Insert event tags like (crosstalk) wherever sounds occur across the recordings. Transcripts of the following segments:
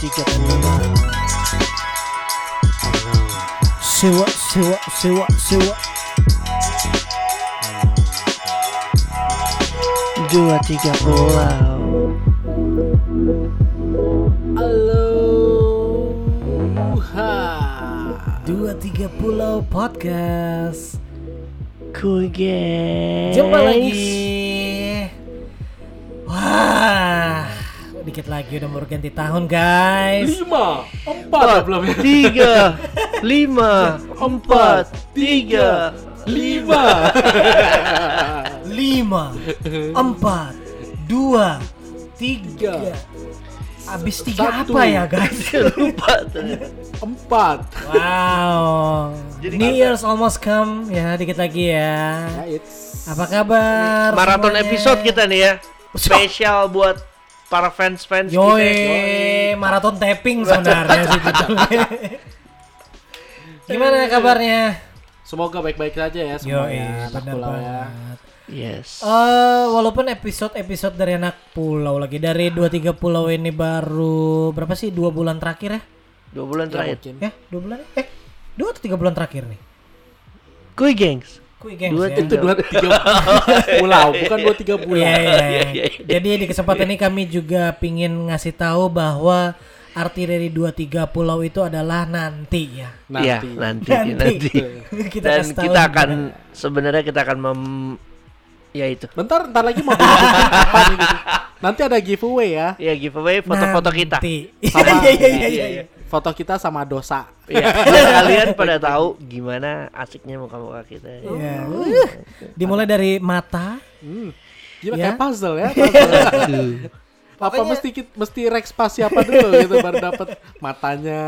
tiga pulau sewa sewa sewa sewa dua tiga pulau Aloha. dua tiga pulau podcast. Cool jumpa lagi. Wah dikit lagi udah mau ganti tahun guys Lima, empat belum ya? tiga, (laughs) lima, empat, tiga, Lima. lima empat dua tiga Abis tiga Satu. apa ya guys? (laughs) lupa. Empat. Wow. Jadi New Year's almost come ya dikit lagi ya. Ya, Apa kabar? Maraton semuanya? episode kita nih ya. Spesial buat para fans-fans kita. Yoi, maraton tapping (laughs) sebenarnya sih. (laughs) Gimana kabarnya? semoga baik-baik saja ya Yoi, semuanya anak benar pulau ya. banget. Yes. Eh, walaupun episode-episode dari anak pulau lagi dari dua tiga pulau ini baru berapa sih dua bulan terakhir ya? Dua bulan Ya, terakhir. Ya dua bulan? Eh dua atau tiga bulan terakhir nih? Kuy gengs. Kui gengs Dua, ya. Itu dua tiga (laughs) pulau, bukan dua tiga Iya, bulan. iya, iya. Iya, iya. Jadi di kesempatan ini kami juga pingin ngasih tahu bahwa arti dari dua tiga pulau itu adalah nanti ya. Iya, Nanti. nanti, nanti. (laughs) kita Dan kita juga. akan sebenarnya kita akan mem ya itu. Bentar, ntar lagi mau (laughs) apa gitu. Nanti ada giveaway ya. Ya giveaway foto-foto kita. Nanti. Sama iya, iya, iya, iya. Foto kita sama dosa. Iya, (laughs) kalian pada tahu gimana asiknya muka-muka kita. Iya. Uh, Dimulai dari mata. Hmm. Gila Ya. kayak puzzle ya. (laughs) puzzle. apa Pokoknya- mesti mesti rek spasi apa dulu gitu baru dapat matanya,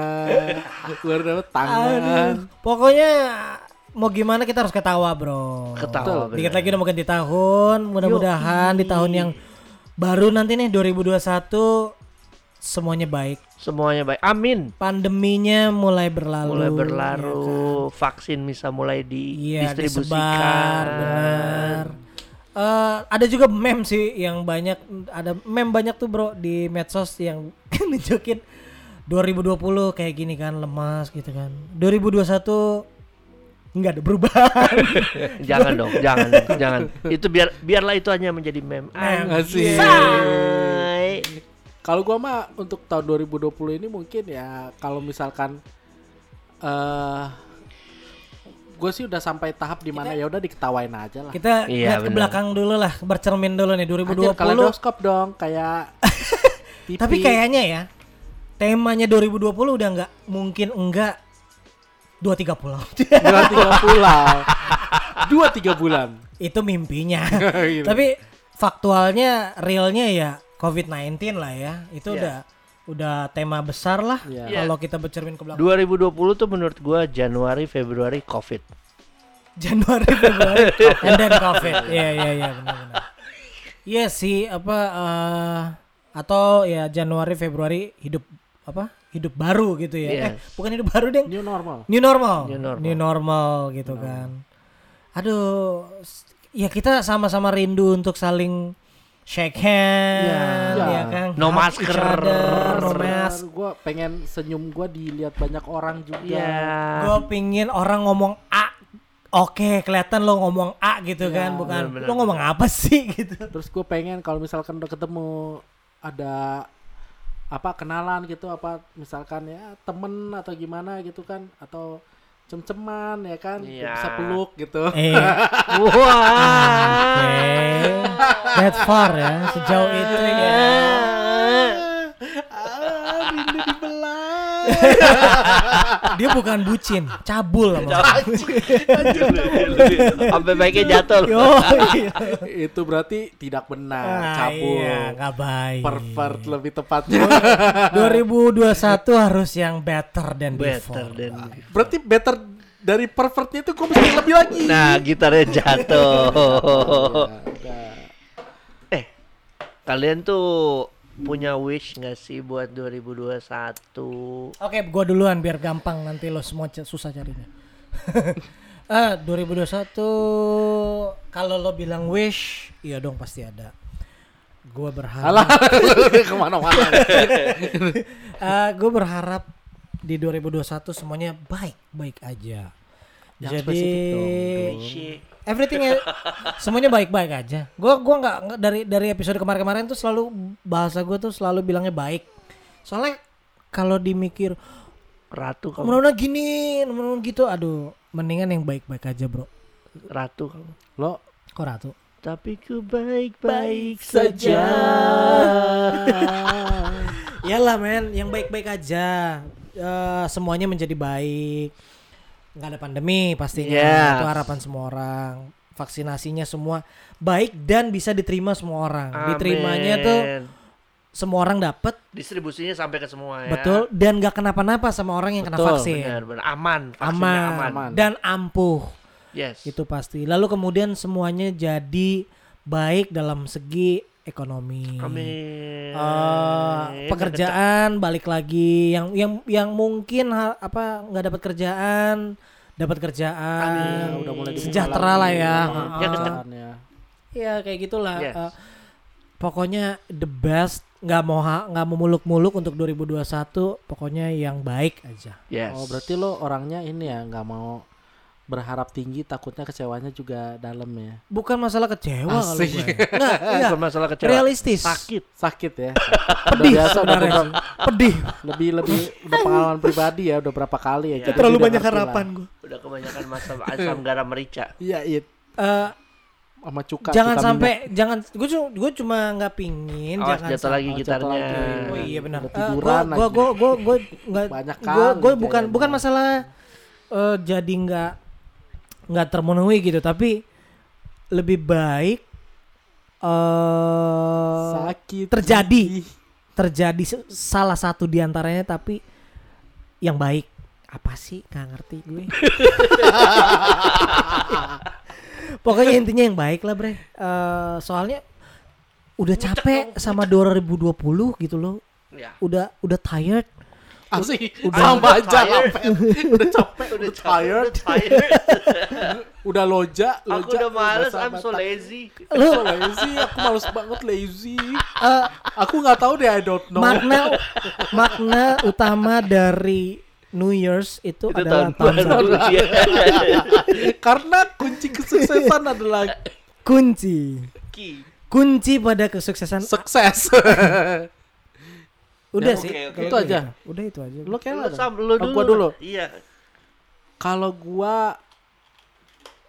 baru dapat tangan. Aduh. Pokoknya mau gimana kita harus ketawa, Bro. Ketawa. Dikit bener. lagi udah mau ganti tahun. Mudah-mudahan di tahun yang baru nanti nih 2021 semuanya baik. Semuanya baik. Amin. Pandeminya mulai berlalu. Mulai ya berlalu, kan? vaksin bisa mulai Iya, didistribusikan. disebar, benar. Eh, ada juga meme sih yang banyak ada meme banyak tuh bro di medsos yang (laughs) nunjukin 2020 kayak gini kan lemas gitu kan 2021 nggak ada perubahan (laughs) jangan dong, jangan, dong, jangan. (laughs) Itu biar biarlah itu hanya menjadi meme. Meme. Kalau gua mah untuk tahun 2020 ini mungkin ya kalau misalkan eh gue sih udah sampai tahap di mana ya udah diketawain aja lah. kita Iya, lihat ke belakang dulu lah bercermin dulu nih Anjir, 2020 kaleidoskop dong kayak TV. (laughs) tapi kayaknya ya temanya 2020 udah nggak mungkin enggak dua tiga pulau (laughs) dua tiga pulau, dua tiga bulan. itu mimpinya (laughs) Gitu. Tapi faktualnya realnya ya COVID-19 lah ya. Itu Iya. udah udah tema besar lah Iya. kalau kita bercermin ke belakang. 2020 tuh menurut gua Januari, Februari Covid. Januari (laughs) Februari and then COVID. Iya iya iya benar-benar. Iya sih apa eh, atau ya Januari Februari hidup apa? Hidup baru gitu ya. Eh Yes. bukan hidup baru deh. New normal. New normal. New normal. New normal gitu kan. Aduh, ya kita sama-sama rindu untuk saling shake hand, Iya. ya kan? No Hug masker. other, no mask. Gue pengen senyum gue dilihat banyak orang juga. Iya. Gue pingin orang ngomong A, oke kelihatan lo ngomong A gitu Iya, kan, bukan benar-benar. lo ngomong apa sih (laughs) gitu. Terus gue pengen kalau misalkan udah ketemu ada apa kenalan gitu apa misalkan ya temen atau gimana gitu kan atau cem-ceman ya kan Iya. bisa peluk gitu. Eh, (laughs) Wah. oke, that far ya, sejauh itu ya. ah, rindu dibelah. (laughs) Dia bukan bucin, cabul sama. Sampai baiknya jatuh. iya. Itu berarti tidak benar, Ah, cabul. Iya, nggak baik. Pervert lebih tepatnya. 2021 harus yang better than Better before. than berarti better dari pervertnya itu gue mesti lebih lagi. Nah, gitarnya jatuh. Ada. eh, kalian tuh punya wish nggak sih buat 2021? Oke, gua duluan biar gampang nanti lo semua susah carinya. (laughs) Ah, 2021 kalau lo bilang wish, iya dong pasti ada. gue berharap Alah, (laughs) ke mana-mana. (laughs) gue berharap di 2021 semuanya baik baik aja Yang jadi dong, everything ya- semuanya baik baik aja gue gua nggak dari dari episode kemarin-kemarin tuh selalu bahasa gue tuh selalu bilangnya baik soalnya kalau dimikir Ratu kamu. menurut gini menurut gitu aduh mendingan yang baik baik aja bro Ratu kamu. Lo kok ratu Tapi ku baik-baik saja. (laughs) Iyalah men, yang baik-baik aja. Eh, semuanya menjadi baik. Nggak ada pandemi pastinya. Yes. Itu harapan semua orang. Vaksinasinya semua baik dan bisa diterima semua orang. Diterimanya tuh Amin. semua orang dapat, distribusinya sampai ke semua ya. betul dan nggak kenapa-napa sama orang yang kena Betul, vaksin. Benar, benar. Aman, vaksinnya Aman. aman. Aman. dan ampuh. Yes. Itu pasti. Lalu kemudian semuanya jadi baik dalam segi ekonomi. Amin. Eh, pekerjaan balik lagi. Yang yang yang mungkin ha- apa nggak dapat kerjaan dapat kerjaan. Ya, udah mulai sejahtera lah ya. Ya, pekerjaannya. ya. Kayak gitulah. Yes. Eh, pokoknya the best. Nggak mau ha- nggak mau muluk-muluk untuk 2021 pokoknya yang baik aja. Yes. Oh, berarti lo orangnya ini ya nggak mau berharap tinggi takutnya kecewanya juga dalam ya. bukan masalah kecewa kalau Asik. gue (laughs) nggak Bukan masalah kecewa. realistis Sakit. Sakit ya. pedih Udah biasa udah beberapa- pedih lebih lebih udah pengalaman pribadi ya udah berapa kali ya. Iya. jadi terlalu banyak harapan gue Udah kebanyakan masam asam garam merica. Iya, iya. Eh, Sama cuka. jangan sampai jangan gue cuma gue cuma nggak pingin Awas jangan jatuh lagi Oh, jatuh gitarnya. lagi. Oh iya benar. Gua lagi. gua gua gua nggak kali gua bukan bukan masalah eh, jadi nggak nggak termenuhi gitu tapi lebih baik eh sakit terjadi. terjadi salah satu di antaranya tapi yang baik. Apa sih? Nggak ngerti gue. (laughs) Pokoknya intinya yang baik lah bre. Eh, soalnya udah capek sama 2020 gitu loh. Ya. udah udah tired Asik. Udah- sama aja tired. Lapet. udah capek, Udah udah capek, tired, udah tired. (laughs) udah loja, loja. Aku udah males, I'm so lazy. I'm so lazy, aku males banget lazy. Eh, Aku nggak tahu deh, I don't know. makna makna utama dari New Year's itu, Itu adalah tahun tahun baru. baru. (laughs) Karena kunci kesuksesan adalah kunci Ki. kunci pada kesuksesan sukses. (laughs) udah sih oke. kalau Itu aja. udah itu aja Lo kayak Lu, apa? sam, lu Oh, dulu. gua dulu. Iya. Kalau gua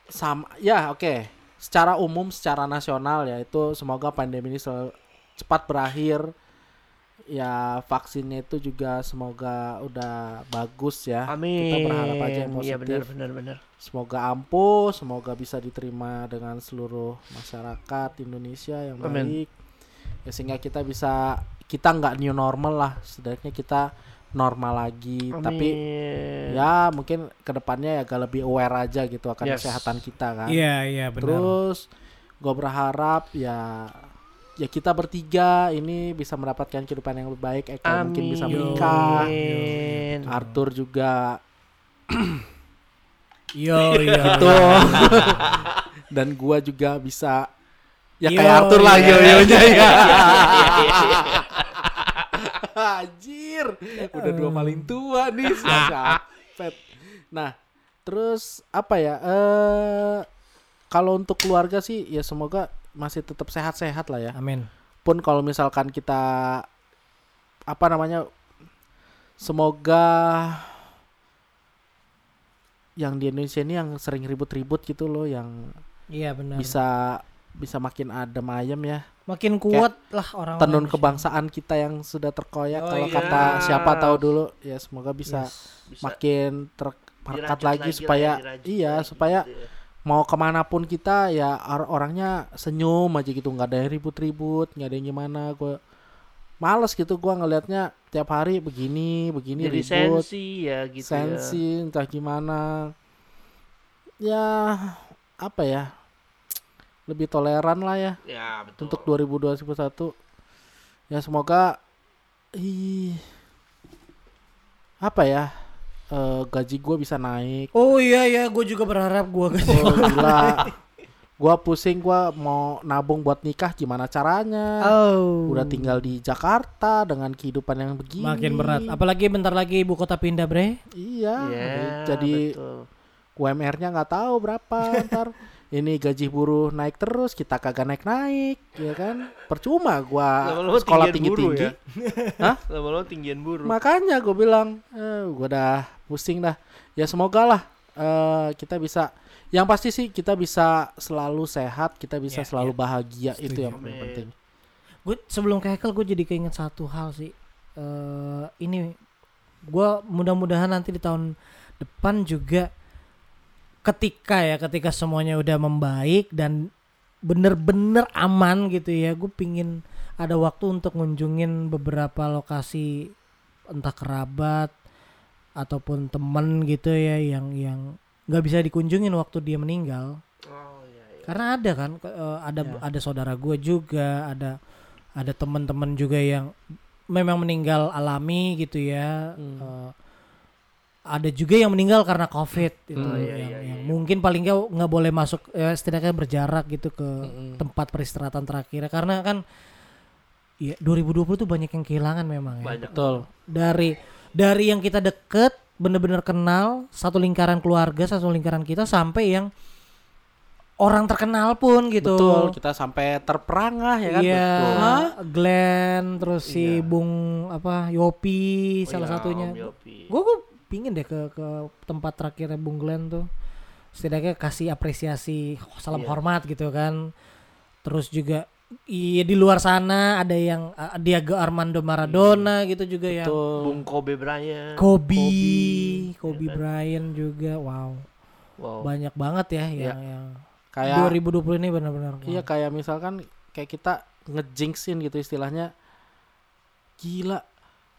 sama ya oke. Secara umum, secara nasional ya itu semoga pandemi ini sel- cepat berakhir. Ya vaksinnya itu juga semoga udah bagus ya. Amin. Kita berharap aja yang Iya benar positif. benar benar. Semoga ampuh, semoga bisa diterima dengan seluruh masyarakat Indonesia yang Amin. baik. Ya sehingga kita bisa kita nggak new normal lah, setidaknya kita normal lagi. Tapi Amin. ya mungkin ke depannya ya agak lebih aware aja gitu akan Yes. kesehatan kita kan. iya iya benar Terus gue berharap ya ya kita bertiga ini bisa mendapatkan kehidupan yang lebih baik. Eka mungkin bisa Amin. menikah. Amin. Arthur juga yo (laughs) yo itu (laughs) dan gua juga bisa ya Yo, kayak Arthur lah iya. yo-yonya ya. (laughs) (laughs) Anjir, udah dua paling tua nih (laughs) capek. Nah, terus apa ya? Eh kalau untuk keluarga sih ya semoga masih tetap sehat-sehat lah ya. amin Pun kalau misalkan kita apa namanya semoga yang di Indonesia ini yang sering ribut-ribut gitu loh yang iya benar bisa bisa makin adem ayem ya. Makin kuat lah orang tenun kebangsaan kita yang sudah terkoyak. Oh kalau iya. kata siapa tahu dulu ya semoga bisa Bisa makin terangkat dirajut lagi lah supaya ya, dirajut iya lagi supaya gitu ya. mau ke mana pun kita ya or- orangnya senyum aja gitu. Nggak ada yang ribut-ribut nggak ada yang gimana. Gue males gitu gua ngelihatnya tiap hari begini begini Jadi ribut. sensi ya gitu ya. sensi entah gimana. Ya apa ya lebih toleran lah ya Ya betul. untuk 2021 ya semoga ih apa ya eh, gaji gue bisa naik oh iya iya gue juga berharap gue oh gila Gua pusing gua mau nabung buat nikah gimana caranya. Oh. Udah tinggal di Jakarta dengan kehidupan yang begini. Makin berat. Apalagi bentar lagi ibu kota pindah, Bre. Iya. Iya, jadi betul. UMR-nya nggak tahu berapa ntar. (laughs) Ini gaji buruh naik terus, kita kagak naik-naik, ya kan? Percuma gua Lama-lama sekolah tinggian buruh tinggi-tinggi. ya. Hah? (laughs) Tinggian buruh. Makanya gue bilang, eh, gue udah pusing dah. Ya semoga lah eh, kita bisa. Yang pasti sih kita bisa selalu sehat, kita bisa Ya, selalu ya. bahagia itu Setuju. yang paling penting. Gue sebelum ke Hekel gue jadi keinget satu hal sih. eh ini gue mudah-mudahan nanti di tahun depan juga ketika ya ketika semuanya udah membaik dan bener-bener aman gitu ya gue pingin ada waktu untuk ngunjungin beberapa lokasi entah kerabat ataupun temen gitu ya yang yang nggak bisa dikunjungin waktu dia meninggal Oh iya iya. karena ada kan eh, ada Ya. ada saudara gue juga ada ada teman-teman juga yang memang meninggal alami gitu ya Hmm. Eh, ada juga yang meninggal karena covid itu Hmm, iya, yang, iya, yang iya. mungkin paling nggak nggak boleh masuk ya setidaknya berjarak gitu ke Mm-mm. tempat peristirahatan terakhir karena kan ya 2020 tuh banyak yang kehilangan memang ya Banyak. Betul. dari dari yang kita deket bener-bener kenal satu lingkaran keluarga satu lingkaran kita sampai yang orang terkenal pun gitu Betul, kita sampai terperangah ya kan. Iya, Hah? Glenn terus si Iya. Bung apa Yopi Oh salah iya, satunya. Gue gue pingin deh ke ke tempat terakhirnya Bung Glenn tuh. Setidaknya kasih apresiasi salam Iya. hormat gitu kan. Terus juga iya di luar sana ada yang uh, Diego Armando Maradona gitu juga yang Betul. Bung Kobe Bryant. Kobe, Kobe, Kobe ya kan? Bryant juga. Wow, Wow. banyak banget ya Iya. yang yang Kayak 2020 ini benar-benar. Iya kayak misalkan kayak kita ngejinxin gitu istilahnya. Gila.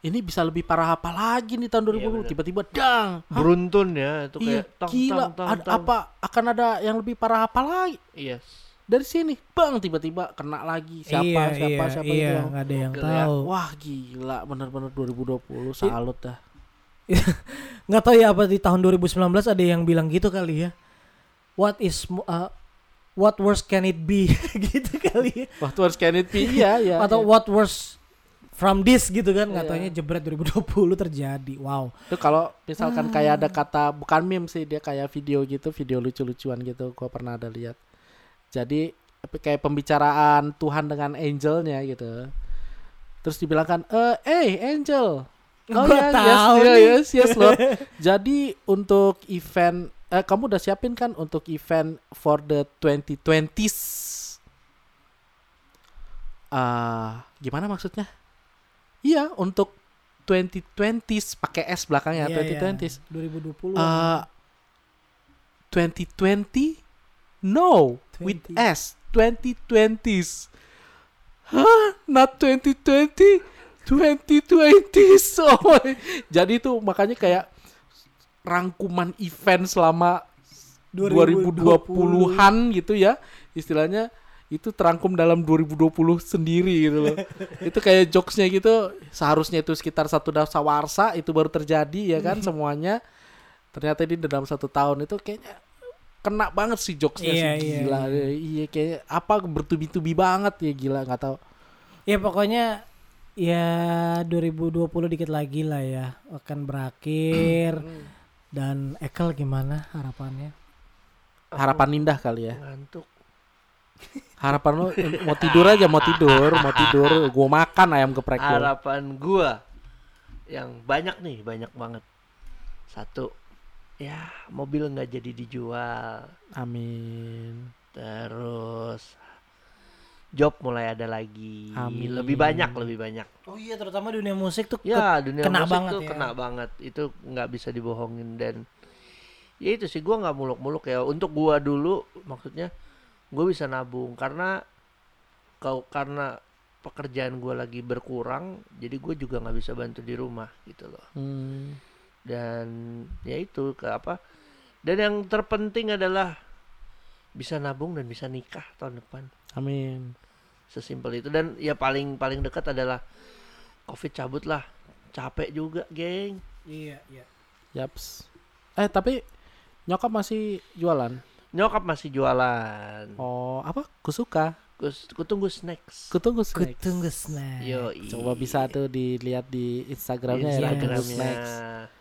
Ini bisa lebih parah apa lagi nih tahun 2020 Iya, tiba-tiba dang. Hah? Beruntun ya itu Iya, kayak tang, gila. tang, tang, Ada tang. apa akan ada yang lebih parah apa lagi? Iya. Dari sini, bang tiba-tiba kena lagi siapa iya, siapa iya, siapa iya, gitu yang nggak ada yang Gokil ya. tahu. Wah gila bener-bener 2020 salut dah. (laughs) nggak tahu ya apa di tahun 2019 ada yang bilang gitu kali ya what is uh, what worse can it be (laughs) gitu kali ya Waktu harus can it be iya ya. atau what worse from this gitu kan nggak Iya. taunya jebret 2020 terjadi wow Itu kalau misalkan kayak Ah. ada kata bukan meme sih dia kayak video gitu, video lucu-lucuan gitu. Gua pernah ada lihat. Jadi kayak pembicaraan Tuhan dengan angelnya gitu. Terus dibilangkan, "Eh, hey, angel." Oh ya, yes, tahu iya, yes, yes, Lord. (laughs) Jadi untuk event eh, kamu udah siapin kan untuk event for the 2020s? Ah, gimana maksudnya? Iya, untuk 2020s pakai S belakangnya iya. 2020s. 2020 Uh, 2020? No, with 20. S. 2020s. Hah? Not 2020? 2020s. Oh my. Jadi itu makanya kayak rangkuman event selama 2020-an gitu ya. Istilahnya itu terangkum dalam 2020 sendiri gitu loh. (laughs) itu kayak jokesnya gitu seharusnya itu sekitar satu dasawarsa itu baru terjadi ya kan (laughs) semuanya. Ternyata ini dalam satu tahun itu kayaknya kena banget sih jokesnya Iya, sih iya, gila. iya. Iya, kayak apa bertubi-tubi banget ya gila nggak tahu. ya pokoknya ya 2020 dikit lagi lah ya akan berakhir dan Ekel gimana harapannya Harapan indah kali ya. Ngantuk. Harapan lu mau tidur aja mau tidur, mau tidur, gua makan ayam geprek gua. Harapan gua yang banyak nih, banyak banget. Satu, ya mobil nggak jadi dijual. Amin. Terus job mulai ada lagi. Amin. Lebih banyak, lebih banyak. oh iya terutama dunia musik tuh Ya dunia kena musik banget tuh ya. kena banget. Itu nggak bisa dibohongin dan ya itu sih gua nggak muluk-muluk ya. Untuk gua dulu maksudnya gue bisa nabung karena kau karena pekerjaan gua lagi berkurang, jadi gue juga nggak bisa bantu di rumah gitu loh. Hmm. Dan ya itu ke apa? Dan yang terpenting adalah bisa nabung dan bisa nikah tahun depan. Amin. Sesimpel itu dan ya paling paling dekat adalah covid cabut lah. Capek juga, geng. iya iya Yaps. Eh tapi nyokap masih jualan. Nyokap masih jualan. Oh, apa? Kusuka. Gue gue tunggu snacks. Kutunggu snacks. Kutunggu snack. Yo, Coba bisa tuh dilihat di Instagramnya ya, Instagramnya. Kutunggu snacks.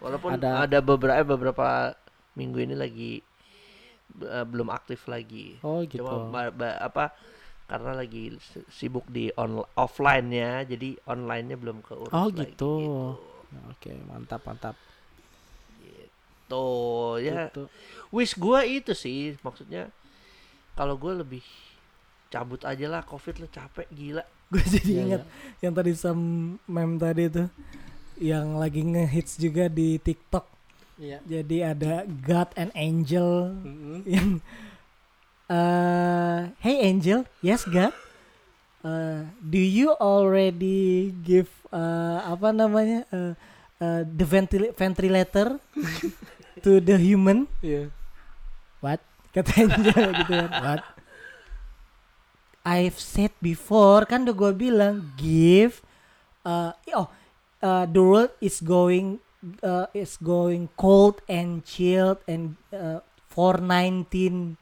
Walaupun Ada- ada, beberapa eh, beberapa minggu ini lagi eh, belum aktif lagi. Oh gitu. Cuma ba- ba- apa karena lagi si- sibuk di on offline ya, jadi online-nya belum keurus Oh lagi, gitu. Oke, mantap mantap. Tuh ya, Gitu. wish gua itu sih maksudnya kalau gue lebih cabut aja lah covid lo capek gila (laughs) Gue jadi Iya, ingat yang tadi sam mem tadi tuh yang lagi ngehits juga di TikTok. Iya. Jadi ada God and Angel Mm-mm. yang eh Hey Angel, yes God. Uh, do you already give uh, apa namanya uh, uh, the ventil- ventilator to the human? Iya. What? Kata Angel (laughs) gitu kan. What? I've said before kan udah gue bilang give uh, oh uh, the world is going uh, is going cold and chilled and uh, for 19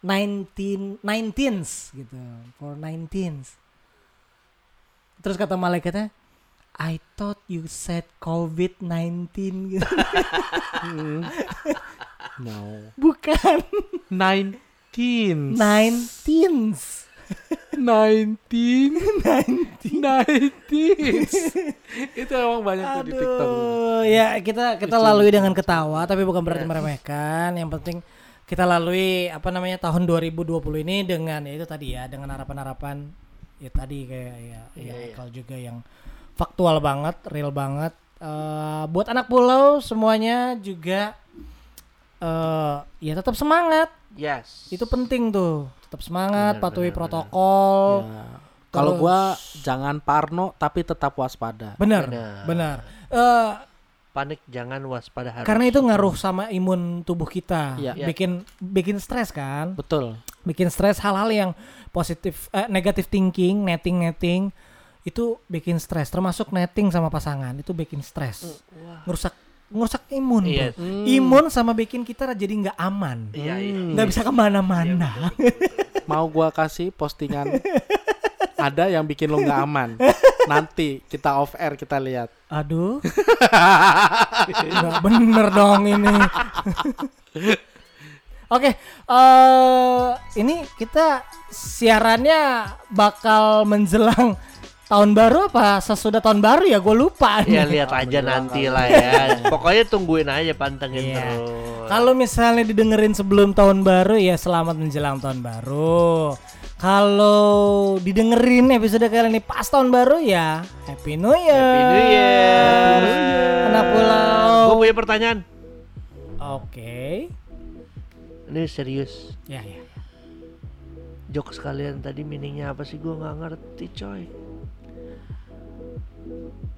19 19s gitu for 19s terus kata malaikatnya I thought you said COVID-19 gitu. (laughs) No. Bukan Nineteen. 19s. 19 19 itu emang banyak tuh di TikTok Aduh, ya kita kita Lucu, lalui dengan ketawa tapi bukan berarti meremehkan. Yang penting kita lalui apa namanya tahun 2020 ini dengan ya itu tadi ya dengan harapan-harapan ya tadi kayak ya ya iya. Ekal juga yang faktual banget, real banget. Eh, buat anak pulau semuanya juga eh ya tetap semangat. yes Itu penting tuh. Tetap semangat, Benar, patuhi benar, protokol. Ya. Kalau gua jangan parno tapi tetap waspada. Benar, Benar. Eh, panik jangan waspada harus karena itu ngaruh sama imun tubuh kita. Iya. Bikin bikin stres kan? Betul. Bikin stres hal-hal yang positif eh, negative thinking, netting-netting itu bikin stres termasuk netting sama pasangan itu bikin stres. Wah. Ngerusak ngerusak imun Iya. bro. Imun sama bikin kita jadi nggak aman. iya iya nggak bisa ke mana-mana. Mau gua kasih postingan (laughs) ada yang bikin lo nggak aman. Nanti kita off air kita lihat. Aduh. (laughs) Nggak bener dong ini. (laughs) Oke, eh ini kita siarannya bakal menjelang tahun baru apa sesudah tahun baru ya? Gue lupa. ya lihat aja nanti lah ya pokoknya tungguin aja pantengin Iya. terus Kalau misalnya didengerin sebelum tahun baru ya selamat menjelang tahun baru. Kalau didengerin episode kali ini pas tahun baru ya Happy New Year. Happy New Year. Anak pulau. Gue punya pertanyaan. Oke. Ini serius. Ya ya. Jokes kalian tadi meaningnya apa sih? Gue nggak ngerti coy.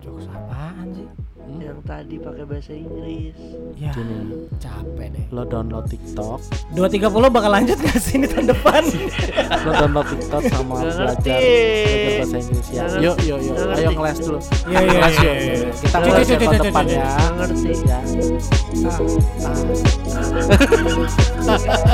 Jokes apaan sih? Yang tadi pakai bahasa Inggris. Ya, Gini. capek deh. Lo download TikTok, 230 bakal lanjut gak sih ini tahun depan? (laughs) lo download TikTok sama belajar, belajar bahasa Inggris ya. Yuk, yuk, yuk. Ayo ngeles dulu. Iya, iya, iya, yuk. iya, iya. Kita cuy, ya tahun depan ya. Ngerti. Ya. Ah, ah. (laughs)